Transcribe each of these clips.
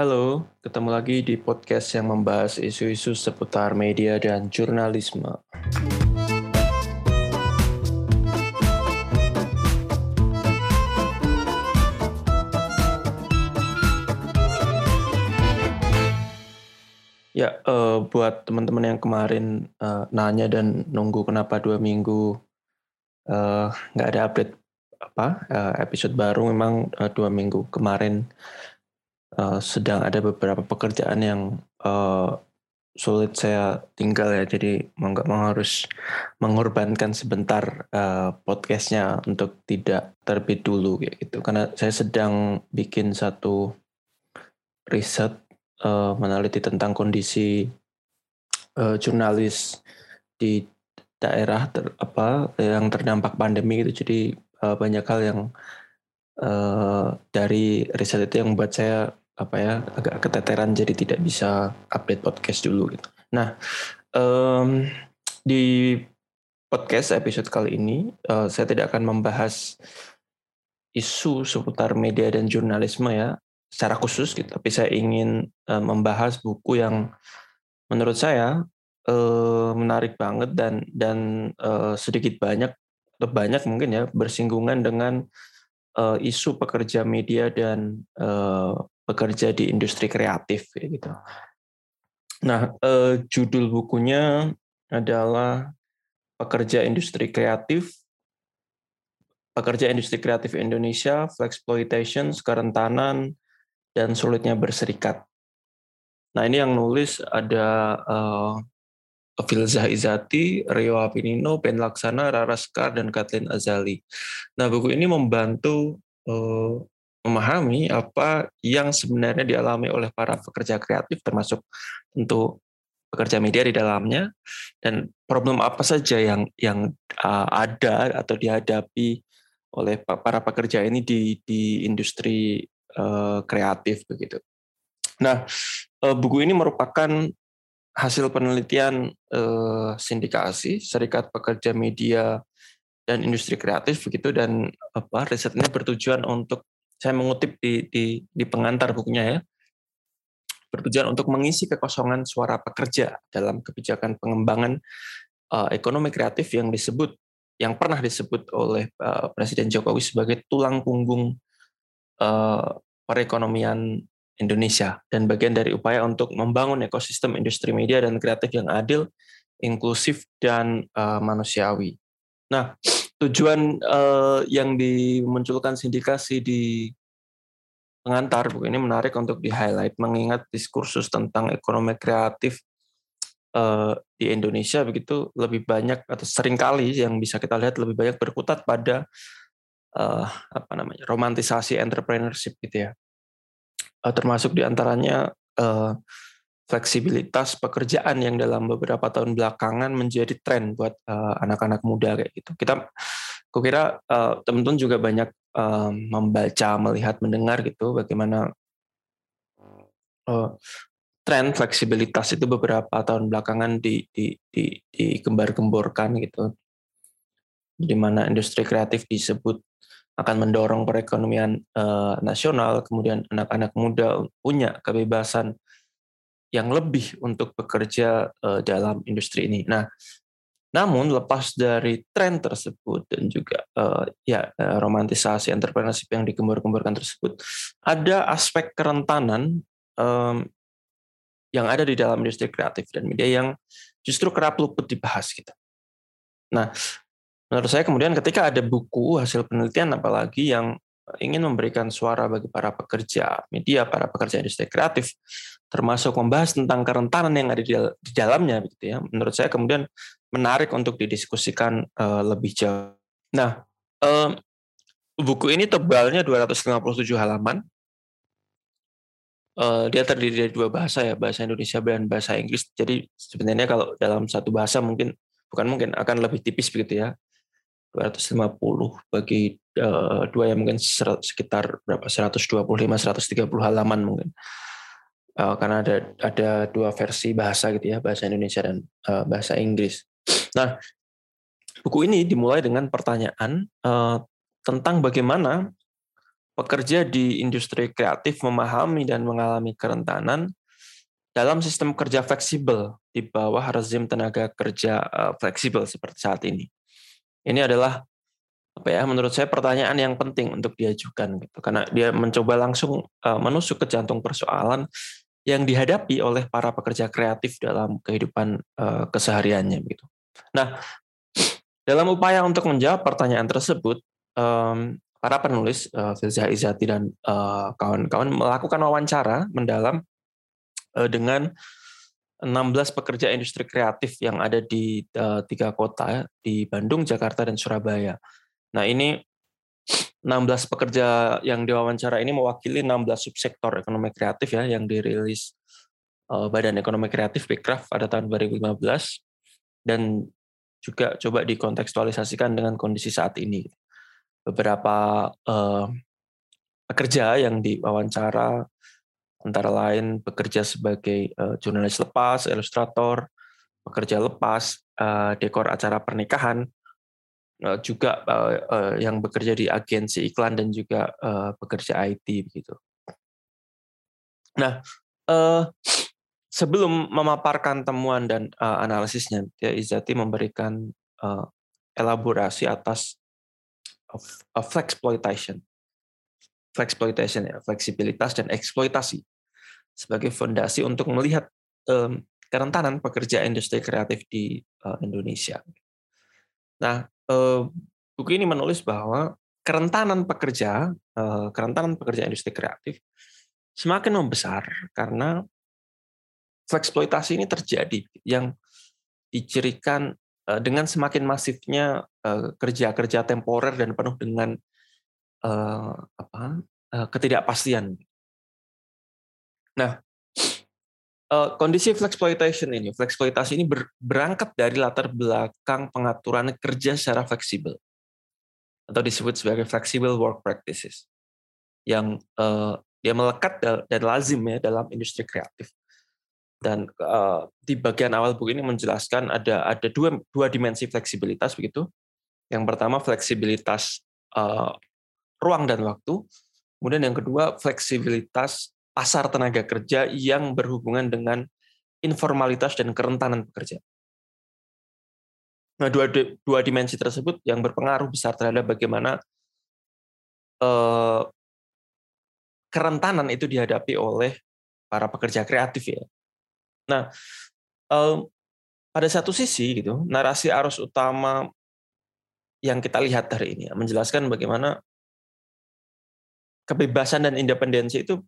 Halo, ketemu lagi di podcast yang membahas isu-isu seputar media dan jurnalisme. Ya, uh, buat teman-teman yang kemarin uh, nanya dan nunggu kenapa dua minggu uh, nggak ada update apa uh, episode baru, memang uh, dua minggu kemarin uh, sedang ada beberapa pekerjaan yang sulit saya tinggal ya, jadi mau nggak mau harus mengorbankan sebentar uh, podcastnya untuk tidak terbit dulu gitu, karena saya sedang bikin satu riset uh, meneliti tentang kondisi uh, jurnalis di daerah ter, apa yang terdampak pandemi gitu. Jadi uh, banyak hal yang uh, dari riset itu yang membuat saya apa ya agak keteteran jadi tidak bisa update podcast dulu gitu. Nah um, di podcast episode kali ini uh, saya tidak akan membahas isu seputar media dan jurnalisme ya secara khusus gitu, tapi saya ingin uh, membahas buku yang menurut saya uh, menarik banget dan dan uh, sedikit banyak banyak mungkin ya bersinggungan dengan uh, isu pekerja media dan uh, pekerja di industri kreatif gitu. Nah, uh, judul bukunya adalah Pekerja Industri Kreatif Pekerja Industri Kreatif Indonesia, Flexploitation, Kerentanan, dan sulitnya berserikat. Nah ini yang nulis ada uh, Filzah Izati, Rio Apinino, Ben Laksana, Rara Skar, dan Kathleen Azali. Nah buku ini membantu uh, memahami apa yang sebenarnya dialami oleh para pekerja kreatif termasuk tentu pekerja media di dalamnya dan problem apa saja yang yang uh, ada atau dihadapi oleh para pekerja ini di di industri uh, kreatif begitu. Nah, buku ini merupakan hasil penelitian uh, sindikasi Serikat Pekerja Media dan Industri Kreatif begitu dan apa riset ini bertujuan untuk saya mengutip di di, di pengantar bukunya ya bertujuan untuk mengisi kekosongan suara pekerja dalam kebijakan pengembangan uh, ekonomi kreatif yang disebut yang pernah disebut oleh uh, Presiden Jokowi sebagai tulang punggung uh, perekonomian Indonesia dan bagian dari upaya untuk membangun ekosistem industri media dan kreatif yang adil, inklusif dan uh, manusiawi. Nah, tujuan uh, yang dimunculkan sindikasi di pengantar buku ini menarik untuk di-highlight mengingat diskursus tentang ekonomi kreatif uh, di Indonesia begitu lebih banyak atau sering kali yang bisa kita lihat lebih banyak berkutat pada uh, apa namanya romantisasi entrepreneurship gitu ya uh, termasuk di antaranya uh, fleksibilitas pekerjaan yang dalam beberapa tahun belakangan menjadi tren buat anak-anak uh, muda kayak gitu. Kita kukira uh, teman-teman juga banyak uh, membaca melihat mendengar gitu bagaimana uh, tren fleksibilitas itu beberapa tahun belakangan di di di digembar-gemborkan gitu. Di mana industri kreatif disebut akan mendorong perekonomian uh, nasional, kemudian anak-anak muda punya kebebasan yang lebih untuk bekerja uh, dalam industri ini. Nah, namun lepas dari tren tersebut dan juga uh, ya romantisasi entrepreneurship yang digembur-gemburkan tersebut, ada aspek kerentanan um, yang ada di dalam industri kreatif dan media yang justru kerap luput dibahas gitu. Nah, menurut saya kemudian ketika ada buku hasil penelitian apalagi yang ingin memberikan suara bagi para pekerja media, para pekerja industri kreatif, termasuk membahas tentang kerentanan yang ada di dalamnya, begitu ya. Menurut saya kemudian menarik untuk didiskusikan uh, lebih jauh. Nah, um, buku ini tebalnya 257 halaman. Uh, dia terdiri dari dua bahasa ya, bahasa Indonesia dan bahasa Inggris. Jadi sebenarnya kalau dalam satu bahasa mungkin bukan mungkin akan lebih tipis begitu ya. 250 bagi uh, dua yang mungkin sekitar berapa 125 130 halaman mungkin. Uh, karena ada ada dua versi bahasa gitu ya, bahasa Indonesia dan uh, bahasa Inggris. Nah, buku ini dimulai dengan pertanyaan uh, tentang bagaimana pekerja di industri kreatif memahami dan mengalami kerentanan dalam sistem kerja fleksibel di bawah rezim tenaga kerja uh, fleksibel seperti saat ini. Ini adalah apa ya menurut saya pertanyaan yang penting untuk diajukan gitu karena dia mencoba langsung uh, menusuk ke jantung persoalan yang dihadapi oleh para pekerja kreatif dalam kehidupan uh, kesehariannya gitu. Nah, dalam upaya untuk menjawab pertanyaan tersebut, um, para penulis uh, Filzah Izati dan uh, kawan-kawan melakukan wawancara mendalam uh, dengan 16 pekerja industri kreatif yang ada di uh, tiga kota di Bandung, Jakarta, dan Surabaya. Nah ini 16 pekerja yang diwawancara ini mewakili 16 subsektor ekonomi kreatif ya yang dirilis uh, Badan Ekonomi Kreatif Bekraf pada tahun 2015 dan juga coba dikontekstualisasikan dengan kondisi saat ini beberapa uh, pekerja yang diwawancara antara lain bekerja sebagai uh, jurnalis lepas, ilustrator, pekerja lepas, uh, dekor acara pernikahan, uh, juga uh, uh, yang bekerja di agensi iklan dan juga uh, bekerja IT begitu. Nah, uh, sebelum memaparkan temuan dan uh, analisisnya, ya Izati memberikan uh, elaborasi atas of flexploitation. Flexploitation ya, fleksibilitas dan eksploitasi sebagai fondasi untuk melihat kerentanan pekerja industri kreatif di uh, Indonesia. Nah, buku ini menulis bahwa kerentanan pekerja, uh, kerentanan pekerja industri kreatif semakin membesar karena flexploitasi ini terjadi yang dicirikan Eh, dengan semakin masifnya eh, kerja-kerja temporer dan penuh dengan ketidakpastian. Nah, uh, kondisi flexploitation ini, flexploitasi ini ber, berangkat dari latar belakang pengaturan kerja secara fleksibel atau disebut sebagai flexible work practices yang uh, dia melekat dan lazim ya dalam industri kreatif dan uh, di bagian awal buku ini menjelaskan ada ada dua dua dimensi fleksibilitas begitu. Yang pertama fleksibilitas uh, ruang dan waktu, kemudian yang kedua fleksibilitas pasar tenaga kerja yang berhubungan dengan informalitas dan kerentanan pekerja. Nah, dua dua dimensi tersebut yang berpengaruh besar terhadap bagaimana uh, kerentanan itu dihadapi oleh para pekerja kreatif ya Nah, um, pada satu sisi gitu, narasi arus utama yang kita lihat hari ini ya, menjelaskan bagaimana kebebasan dan independensi itu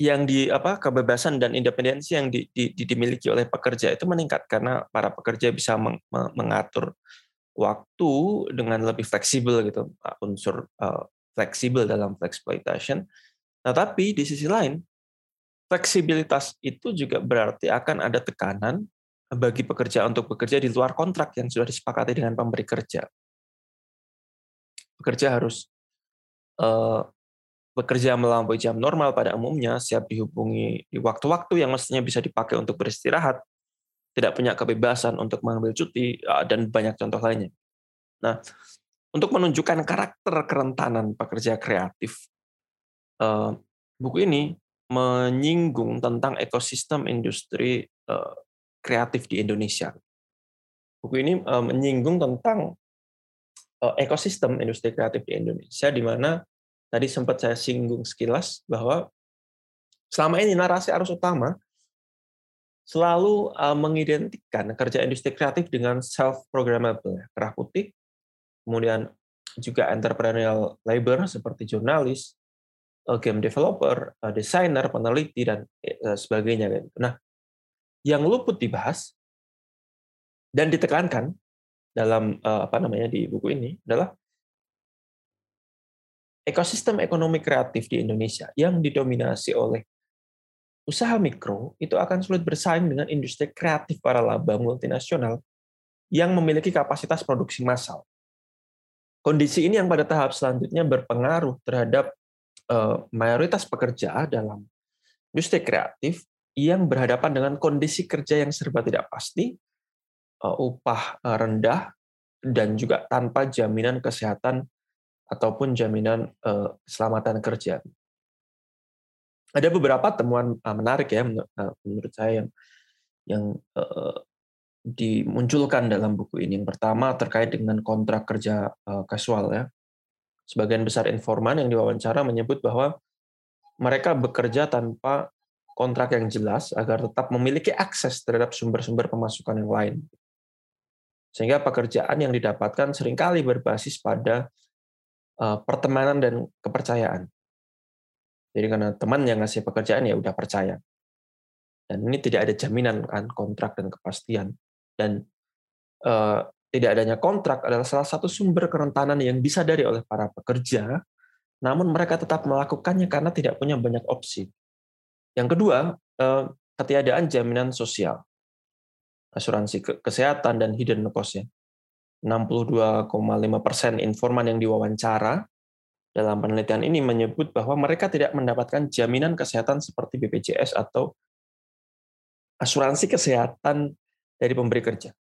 yang di apa kebebasan dan independensi yang di, di, di, dimiliki oleh pekerja itu meningkat karena para pekerja bisa meng, mengatur waktu dengan lebih fleksibel gitu unsur uh, fleksibel dalam flexploitation. Nah tapi di sisi lain fleksibilitas itu juga berarti akan ada tekanan bagi pekerja untuk bekerja di luar kontrak yang sudah disepakati dengan pemberi kerja. Pekerja harus uh, bekerja melampaui jam normal pada umumnya, siap dihubungi di waktu-waktu yang mestinya bisa dipakai untuk beristirahat, tidak punya kebebasan untuk mengambil cuti, uh, dan banyak contoh lainnya. Nah, untuk menunjukkan karakter kerentanan pekerja kreatif, uh, buku ini menyinggung tentang ekosistem industri uh, kreatif di Indonesia. Buku ini menyinggung tentang ekosistem industri kreatif di Indonesia, di mana tadi sempat saya singgung sekilas bahwa selama ini narasi arus utama selalu uh, mengidentikan kerja industri kreatif dengan self-programmable, ya, kerah putih, kemudian juga entrepreneurial labor seperti jurnalis, Eh, game developer, eh, desainer, peneliti dan eh, sebagainya. Nah, yang luput dibahas dan ditekankan dalam apa namanya di buku ini adalah ekosistem ekonomi kreatif di Indonesia yang didominasi oleh usaha mikro itu akan sulit bersaing dengan industri kreatif para laba multinasional yang memiliki kapasitas produksi massal. Kondisi ini yang pada tahap selanjutnya berpengaruh terhadap Eh, mayoritas pekerja dalam industri kreatif yang berhadapan dengan kondisi kerja yang serba tidak pasti, eh, upah eh, rendah, dan juga tanpa jaminan kesehatan ataupun jaminan uh, keselamatan kerja. Ada beberapa temuan uh, menarik ya menurut saya yang yang dimunculkan dalam buku ini. Yang pertama terkait dengan kontrak kerja kasual ya. Sebagian besar informan yang diwawancara menyebut bahwa mereka bekerja tanpa kontrak yang jelas agar tetap memiliki akses terhadap sumber-sumber pemasukan yang lain. Sehingga pekerjaan yang didapatkan sering kali berbasis pada eh, pertemanan dan kepercayaan. Jadi karena teman yang ngasih pekerjaan ya udah percaya. Dan ini tidak ada jaminan kan kontrak dan kepastian. Dan uh, tidak adanya kontrak adalah salah satu sumber kerentanan yang disadari oleh para pekerja, namun mereka tetap melakukannya karena tidak punya banyak opsi. Yang kedua, eh, ketiadaan jaminan sosial, asuransi kesehatan dan hidden cost-nya. 62,5 persen informan yang diwawancara dalam penelitian ini menyebut bahwa mereka tidak mendapatkan jaminan kesehatan seperti BPJS atau asuransi kesehatan dari pemberi kerja.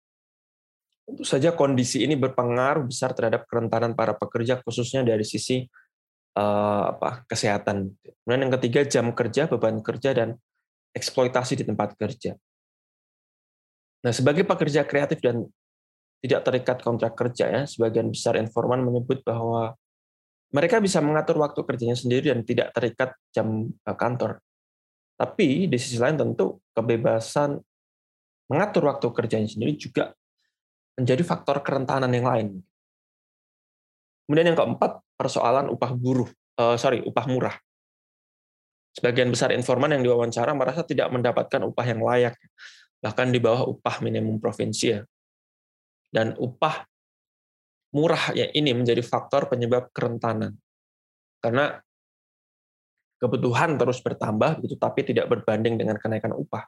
Tentu saja kondisi ini berpengaruh besar terhadap kerentanan para pekerja khususnya dari sisi uh, apa kesehatan. Kemudian yang ketiga jam kerja, beban kerja dan eksploitasi di tempat kerja. Nah, sebagai pekerja kreatif dan tidak terikat kontrak kerja ya, sebagian besar informan menyebut bahwa mereka bisa mengatur waktu kerjanya sendiri dan tidak terikat jam eh, kantor. Tapi di sisi lain tentu kebebasan mengatur waktu kerjanya sendiri juga menjadi faktor kerentanan yang lain. Kemudian yang keempat, persoalan upah buruh, uh, sorry, upah murah. Sebagian besar informan yang diwawancara merasa tidak mendapatkan upah yang layak, bahkan di bawah upah minimum provinsi ya. Dan upah murah ya ini menjadi faktor penyebab kerentanan. Karena kebutuhan terus bertambah begitu tapi tidak berbanding dengan kenaikan upah.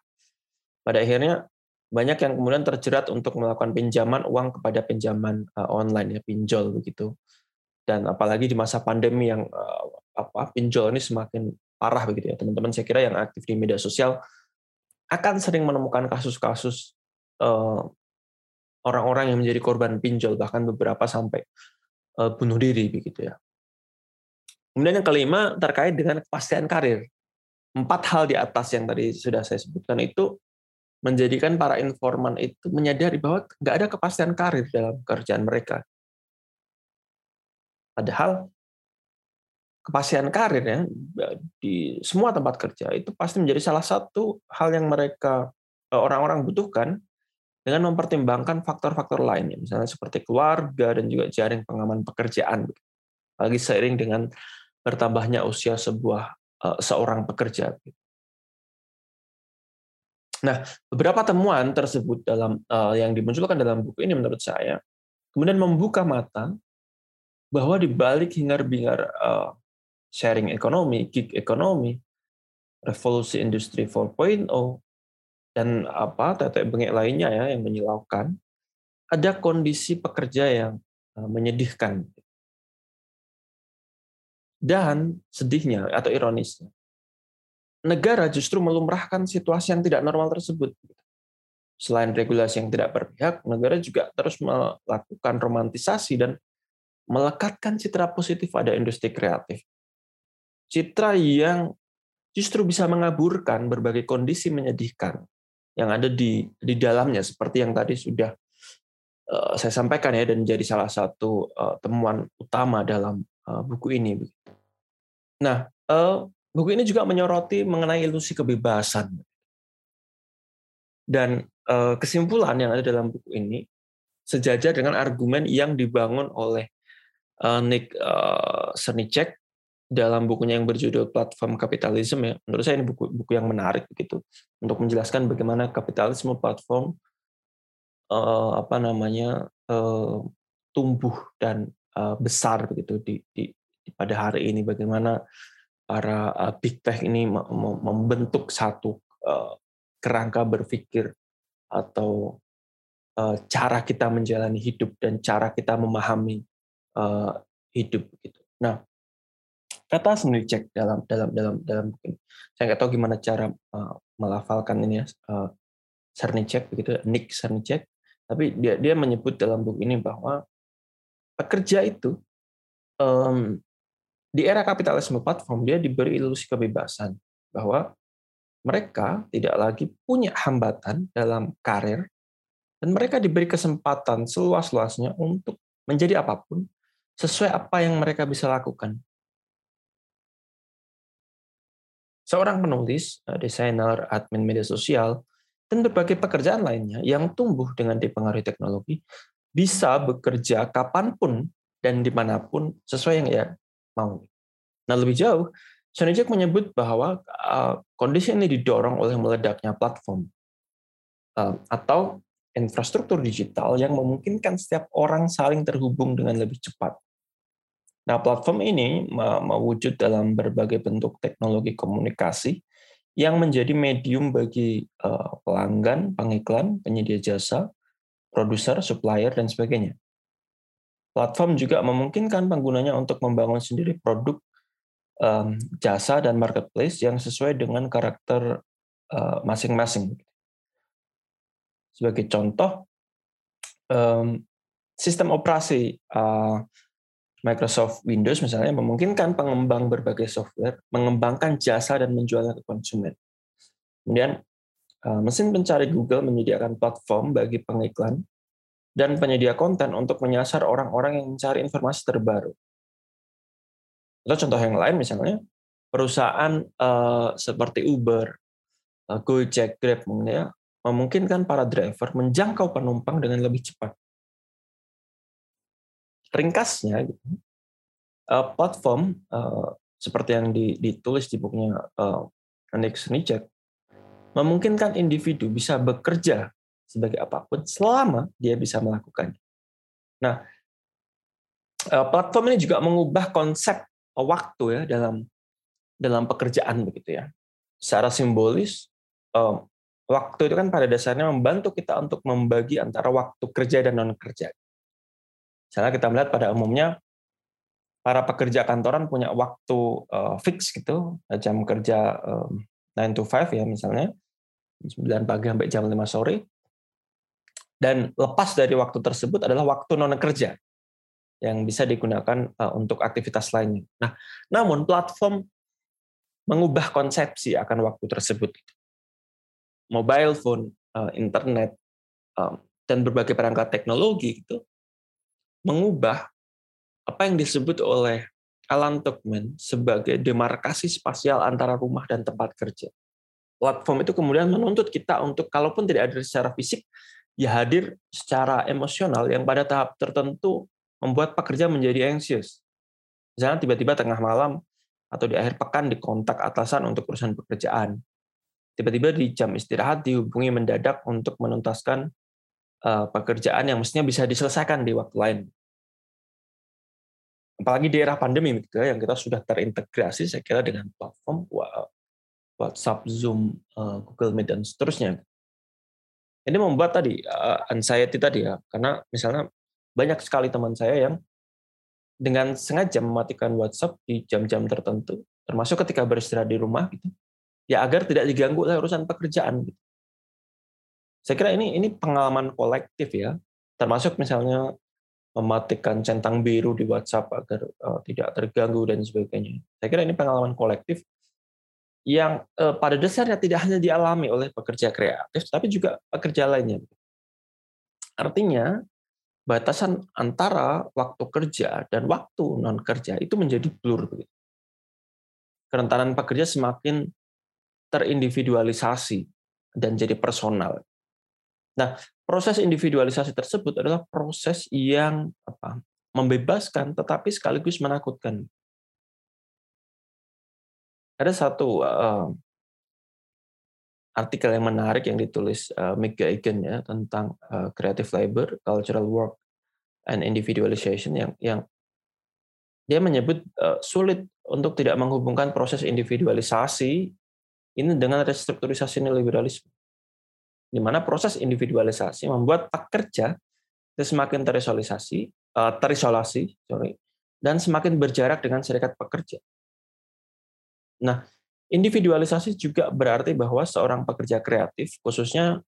Pada akhirnya banyak yang kemudian terjerat untuk melakukan pinjaman uang kepada pinjaman uh, online ya pinjol begitu dan apalagi di masa pandemi yang uh, apa pinjol ini semakin parah begitu ya teman-teman saya kira yang aktif di media sosial akan sering menemukan kasus-kasus uh, orang-orang yang menjadi korban pinjol bahkan beberapa sampai uh, bunuh diri begitu ya kemudian yang kelima terkait dengan kepastian karir empat hal di atas yang tadi sudah saya sebutkan itu menjadikan para informan itu menyadari bahwa nggak ada kepastian karir dalam pekerjaan mereka. Padahal kepastian karir ya di semua tempat kerja itu pasti menjadi salah satu hal yang mereka e, orang-orang butuhkan dengan mempertimbangkan faktor-faktor lain, misalnya seperti keluarga dan juga jaring pengaman pekerjaan. Lagi seiring dengan bertambahnya usia sebuah e, seorang pekerja. Nah, beberapa temuan tersebut dalam uh, yang dimunculkan dalam buku ini menurut saya kemudian membuka mata bahwa di balik hingar-bingar uh, sharing ekonomi, gig ekonomi, revolusi industri 4.0 dan apa tetek bengek lainnya ya yang menyilaukan, ada kondisi pekerja yang uh, menyedihkan. Dan sedihnya atau ironisnya, negara justru melumrahkan situasi yang tidak normal tersebut. Selain regulasi yang tidak berpihak, negara juga terus melakukan romantisasi dan melekatkan citra positif pada industri kreatif. Citra yang justru bisa mengaburkan berbagai kondisi menyedihkan yang ada di di dalamnya seperti yang tadi sudah uh, saya sampaikan ya dan jadi salah satu uh, temuan utama dalam uh, buku ini. Nah, uh, Buku ini juga menyoroti mengenai ilusi kebebasan. Dan eh, kesimpulan yang ada dalam buku ini sejajar dengan argumen yang dibangun oleh eh, Nick eh, Cernicek dalam bukunya yang berjudul Platform Kapitalisme ya. Menurut saya ini buku buku yang menarik begitu untuk menjelaskan bagaimana kapitalisme platform apa namanya tumbuh dan besar begitu di, di pada hari ini bagaimana para uh, big tech ini membentuk satu uh, kerangka berpikir atau uh, cara kita menjalani hidup dan cara kita memahami hidup gitu. Nah, kata sendiri cek dalam dalam dalam dalam buku Saya nggak tahu gimana cara melafalkan ini ya, uh, begitu, Nick Cernicek. Tapi dia dia menyebut dalam buku ini bahwa pekerja itu um, di era kapitalisme platform dia diberi ilusi kebebasan bahwa mereka tidak lagi punya hambatan dalam karir dan mereka diberi kesempatan seluas-luasnya untuk menjadi apa pun sesuai apa yang mereka bisa lakukan. Seorang penulis, eh, desainer, admin media sosial, dan berbagai pekerjaan lainnya yang tumbuh dengan dipengaruhi teknologi bisa bekerja kapan pun dan di mana pun sesuai yang ia mau. Nah lebih jauh, Sonijek menyebut bahwa uh, kondisi ini didorong oleh meledaknya platform uh, atau infrastruktur digital yang memungkinkan setiap orang saling terhubung dengan lebih cepat. Nah, platform ini mewujud dalam berbagai bentuk teknologi komunikasi yang menjadi medium bagi uh, pelanggan, pengiklan, penyedia jasa, produser, supplier, dan sebagainya. Platform juga memungkinkan penggunanya untuk membangun sendiri produk, jasa, dan marketplace yang sesuai dengan karakter uh, masing-masing. Sebagai contoh, sistem operasi uh, Microsoft Windows misalnya memungkinkan pengembang berbagai software mengembangkan jasa dan menjualnya ke konsumen. Kemudian eh, mesin pencari Google menyediakan platform bagi pengiklan dan penyedia konten untuk menyasar orang-orang yang mencari informasi terbaru. Atau contoh yang lain misalnya perusahaan uh, seperti Uber, uh, Gojek, Grab ya, memungkinkan para driver menjangkau penumpang dengan lebih cepat ringkasnya gitu, uh, platform uh, seperti yang ditulis di bukunya uh, Nick Snicek memungkinkan individu bisa bekerja sebagai apa pun selama dia bisa melakukannya. Nah, platform ini juga mengubah konsep waktu ya dalam dalam pekerjaan begitu ya. Secara simbolis, waktu itu kan pada dasarnya membantu kita untuk membagi antara waktu kerja dan non kerja. Misalnya kita melihat pada umumnya para pekerja kantoran punya waktu uh, fix gitu, jam kerja um, 9 to 5 ya misalnya, 9 pagi sampai jam 5 sore. Dan lepas dari waktu tersebut adalah waktu non kerja yang bisa digunakan uh, untuk aktivitas lainnya. Nah, namun platform mengubah konsepsi akan waktu tersebut. Mobile phone, internet, dan berbagai perangkat teknologi itu mengubah apa yang disebut oleh Alan Tuckman sebagai demarkasi spasial antara rumah dan tempat kerja. Platform itu kemudian menuntut kita untuk kalaupun tidak hadir secara fisik, ya hadir secara emosional yang pada tahap tertentu membuat pekerja menjadi anxious. Misalnya tiba-tiba tengah malam atau di akhir pekan dikontak atasan untuk urusan pekerjaan. Tiba-tiba di jam istirahat dihubungi mendadak untuk menuntaskan pekerjaan yang mestinya bisa diselesaikan di waktu lain. Apalagi di era pandemi gitu ya, yang kita sudah terintegrasi saya kira dengan platform WhatsApp, Zoom, uh, Google Meet dan seterusnya. Ini membuat tadi uh, anxiety tadi ya, karena misalnya banyak sekali teman saya yang dengan sengaja mematikan WhatsApp di jam-jam tertentu, termasuk ketika beristirahat di rumah gitu, ya agar tidak diganggu oleh urusan pekerjaan. Gitu. Saya kira ini ini pengalaman kolektif ya, termasuk misalnya mematikan centang biru di WhatsApp agar uh, tidak terganggu dan sebagainya. Saya kira ini pengalaman kolektif yang uh, pada dasarnya tidak hanya dialami oleh pekerja kreatif, tapi juga pekerja lainnya. Artinya batasan antara waktu kerja dan waktu non kerja itu menjadi blur. Kerentanan pekerja semakin terindividualisasi dan jadi personal. Nah, proses individualisasi tersebut adalah proses yang apa, membebaskan tetapi sekaligus menakutkan. Ada satu uh, artikel yang menarik yang ditulis uh, Mick Geigen ya tentang uh, creative labor, cultural work, and individualization yang yang dia menyebut uh, sulit untuk tidak menghubungkan proses individualisasi ini dengan restrukturisasi neoliberalisme di mana proses individualisasi membuat pekerja semakin terisolasi, eh, terisolasi, sorry, dan semakin berjarak dengan serikat pekerja. Nah, individualisasi juga berarti bahwa seorang pekerja kreatif, khususnya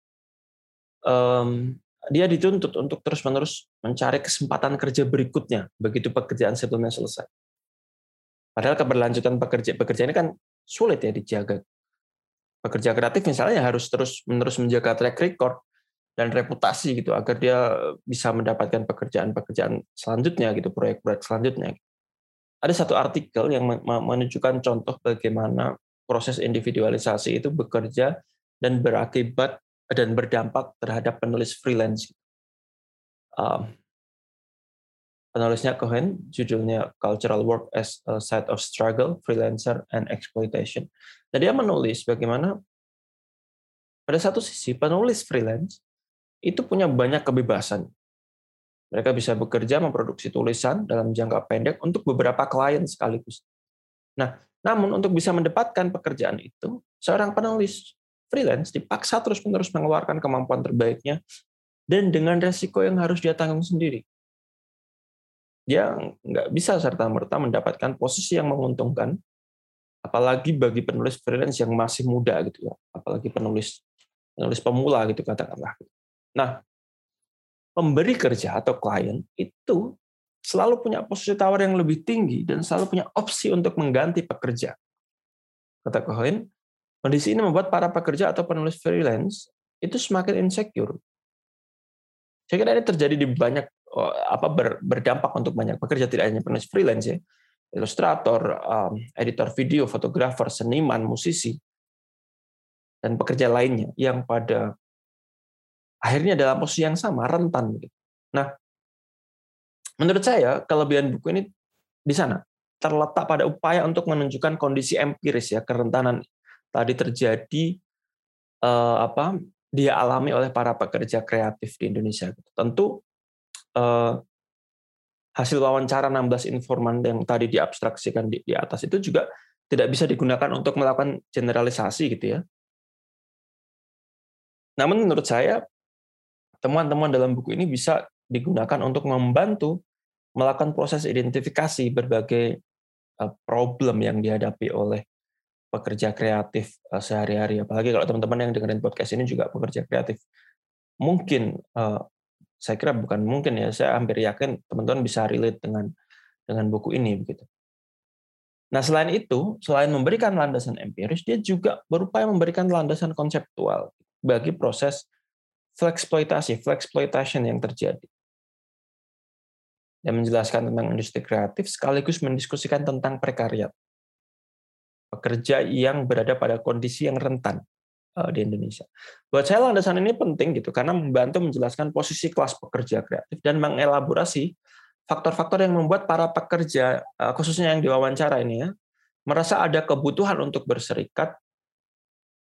um, dia dituntut untuk terus-menerus mencari kesempatan kerja berikutnya begitu pekerjaan sebelumnya selesai. Padahal keberlanjutan pekerja pekerja ini kan sulit ya dijaga. Pekerja kreatif misalnya harus terus menerus menjaga track record dan reputasi gitu agar dia bisa mendapatkan pekerjaan-pekerjaan selanjutnya gitu, proyek-proyek selanjutnya. Ada satu artikel yang menunjukkan contoh bagaimana proses individualisasi itu bekerja dan berakibat dan berdampak terhadap penulis freelance. Um, penulisnya Cohen, judulnya Cultural Work as a Side of Struggle, Freelancer and Exploitation. Jadi dia menulis bagaimana pada satu sisi penulis freelance itu punya banyak kebebasan. Mereka bisa bekerja memproduksi tulisan dalam jangka pendek untuk beberapa klien sekaligus. Nah, namun untuk bisa mendapatkan pekerjaan itu, seorang penulis freelance dipaksa terus-menerus mengeluarkan kemampuan terbaiknya dan dengan resiko yang harus dia tanggung sendiri dia nggak bisa serta merta mendapatkan posisi yang menguntungkan, apalagi bagi penulis freelance yang masih muda gitu ya, apalagi penulis penulis pemula gitu katakanlah. Nah, pemberi kerja atau klien itu selalu punya posisi tawar yang lebih tinggi dan selalu punya opsi untuk mengganti pekerja. Kata Cohen, kondisi ini membuat para pekerja atau penulis freelance itu semakin insecure. Saya kira ini terjadi di banyak apa ber, berdampak untuk banyak pekerja tidak hanya penulis freelance ya. Ilustrator um, editor video fotografer seniman musisi dan pekerja lainnya yang pada akhirnya dalam posisi yang sama rentan nah menurut saya kelebihan buku ini di sana. Terletak pada upaya untuk menunjukkan kondisi empiris ya kerentanan tadi terjadi uh, apa dia alami oleh para pekerja kreatif di Indonesia. Tentu uh, hasil wawancara 16 informan yang tadi diabstraksikan di, di atas itu juga tidak bisa digunakan untuk melakukan generalisasi gitu ya. Namun menurut saya temuan-temuan dalam buku ini bisa digunakan untuk membantu melakukan proses identifikasi berbagai eh, problem yang dihadapi oleh pekerja kreatif eh, sehari-hari. Apalagi kalau teman-teman yang dengerin podcast ini juga pekerja kreatif. Mungkin saya kira bukan mungkin ya, saya hampir yakin teman-teman bisa relate dengan dengan buku ini begitu. Nah, selain itu, selain memberikan landasan empiris, dia juga berupaya memberikan landasan konseptual bagi proses flexploitasi, flexploitation yang terjadi. Dan menjelaskan tentang industri kreatif sekaligus mendiskusikan tentang prekariat. Pekerja yang berada pada kondisi yang rentan di Indonesia. Buat saya landasan ini penting gitu karena membantu menjelaskan posisi kelas pekerja kreatif dan mengelaborasi faktor-faktor yang membuat para pekerja eh, khususnya yang diwawancara ini ya merasa ada kebutuhan untuk berserikat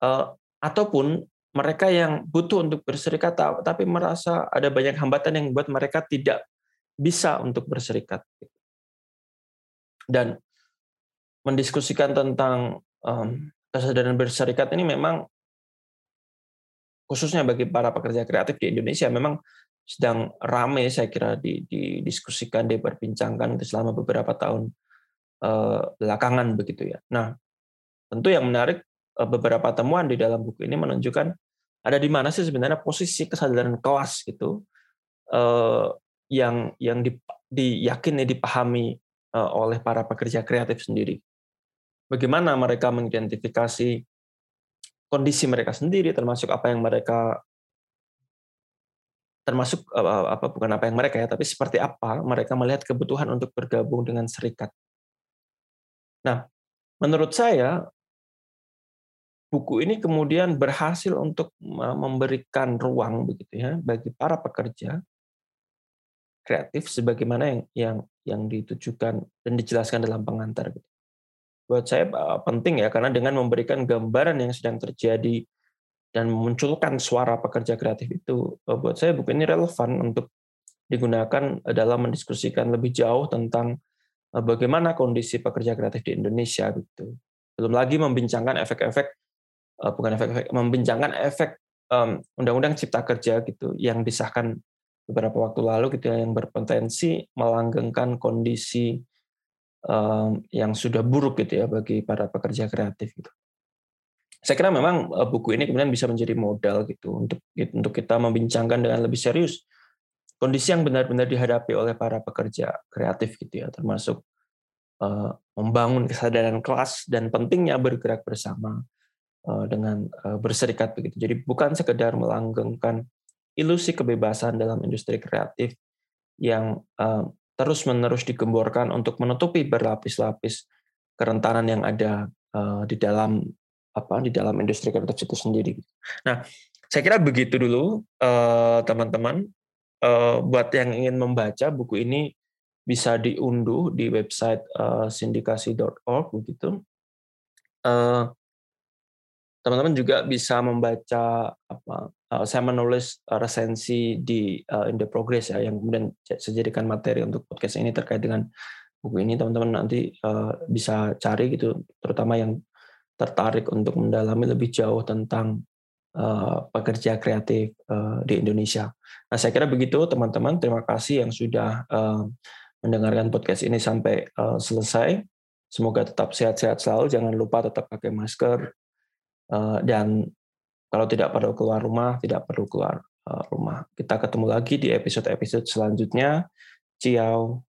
eh, ataupun mereka yang butuh untuk berserikat tapi merasa ada banyak hambatan yang membuat mereka tidak bisa untuk berserikat. Dan mendiskusikan tentang kesadaran berserikat ini memang khususnya bagi para pekerja kreatif di Indonesia memang sedang ramai saya kira didiskusikan, diperbincangkan itu selama beberapa tahun eh, belakangan begitu ya. Nah, tentu yang menarik eh, beberapa temuan di dalam buku ini menunjukkan ada di mana sih sebenarnya posisi kesadaran kelas gitu eh, yang yang di, diyakini dipahami oleh para pekerja kreatif sendiri. Bagaimana mereka mengidentifikasi kondisi mereka sendiri, termasuk apa yang mereka termasuk apa bukan apa yang mereka ya, tapi seperti apa mereka melihat kebutuhan untuk bergabung dengan serikat. Nah, menurut saya buku ini kemudian berhasil untuk memberikan ruang begitu ya bagi para pekerja kreatif sebagaimana yang yang yang ditujukan dan dijelaskan dalam pengantar gitu buat saya eh, penting ya karena dengan memberikan gambaran yang sedang terjadi dan memunculkan suara pekerja kreatif itu eh, buat saya buku ini relevan untuk digunakan dalam mendiskusikan lebih jauh tentang eh, bagaimana kondisi pekerja kreatif di Indonesia gitu. Belum lagi membincangkan efek-efek bukan efek-efek membincangkan efek undang-undang cipta kerja gitu yang disahkan beberapa waktu lalu gitu ya, yang berpotensi melanggengkan kondisi yang sudah buruk gitu ya bagi para pekerja kreatif gitu. Saya kira memang buku ini kemudian bisa menjadi modal gitu untuk untuk kita membincangkan dengan lebih serius kondisi yang benar-benar dihadapi oleh para pekerja kreatif gitu ya, termasuk uh, membangun kesadaran kelas dan pentingnya bergerak bersama uh, dengan berserikat begitu. Jadi bukan sekedar melanggengkan ilusi kebebasan dalam industri kreatif yang terus-menerus digemborkan untuk menutupi berlapis-lapis kerentanan yang ada uh, di dalam apa di dalam industri kreatif itu sendiri. Nah, saya kira begitu dulu teman-teman. Uh, uh, buat yang ingin membaca buku ini bisa diunduh di website uh, sindikasi.org begitu. Uh, teman-teman juga bisa membaca apa uh, saya menulis resensi di uh, In the Progress ya yang kemudian saya jadikan materi untuk podcast ini terkait dengan buku ini teman-teman nanti uh, bisa cari gitu terutama yang tertarik untuk mendalami lebih jauh tentang uh, pekerja kreatif uh, di Indonesia. Nah saya kira begitu teman-teman terima kasih yang sudah uh, mendengarkan podcast ini sampai uh, selesai. Semoga tetap sehat-sehat selalu. Jangan lupa tetap pakai masker. Uh, dan kalau tidak perlu keluar rumah, tidak perlu keluar uh, rumah. Kita ketemu lagi di episode-episode selanjutnya. Ciao.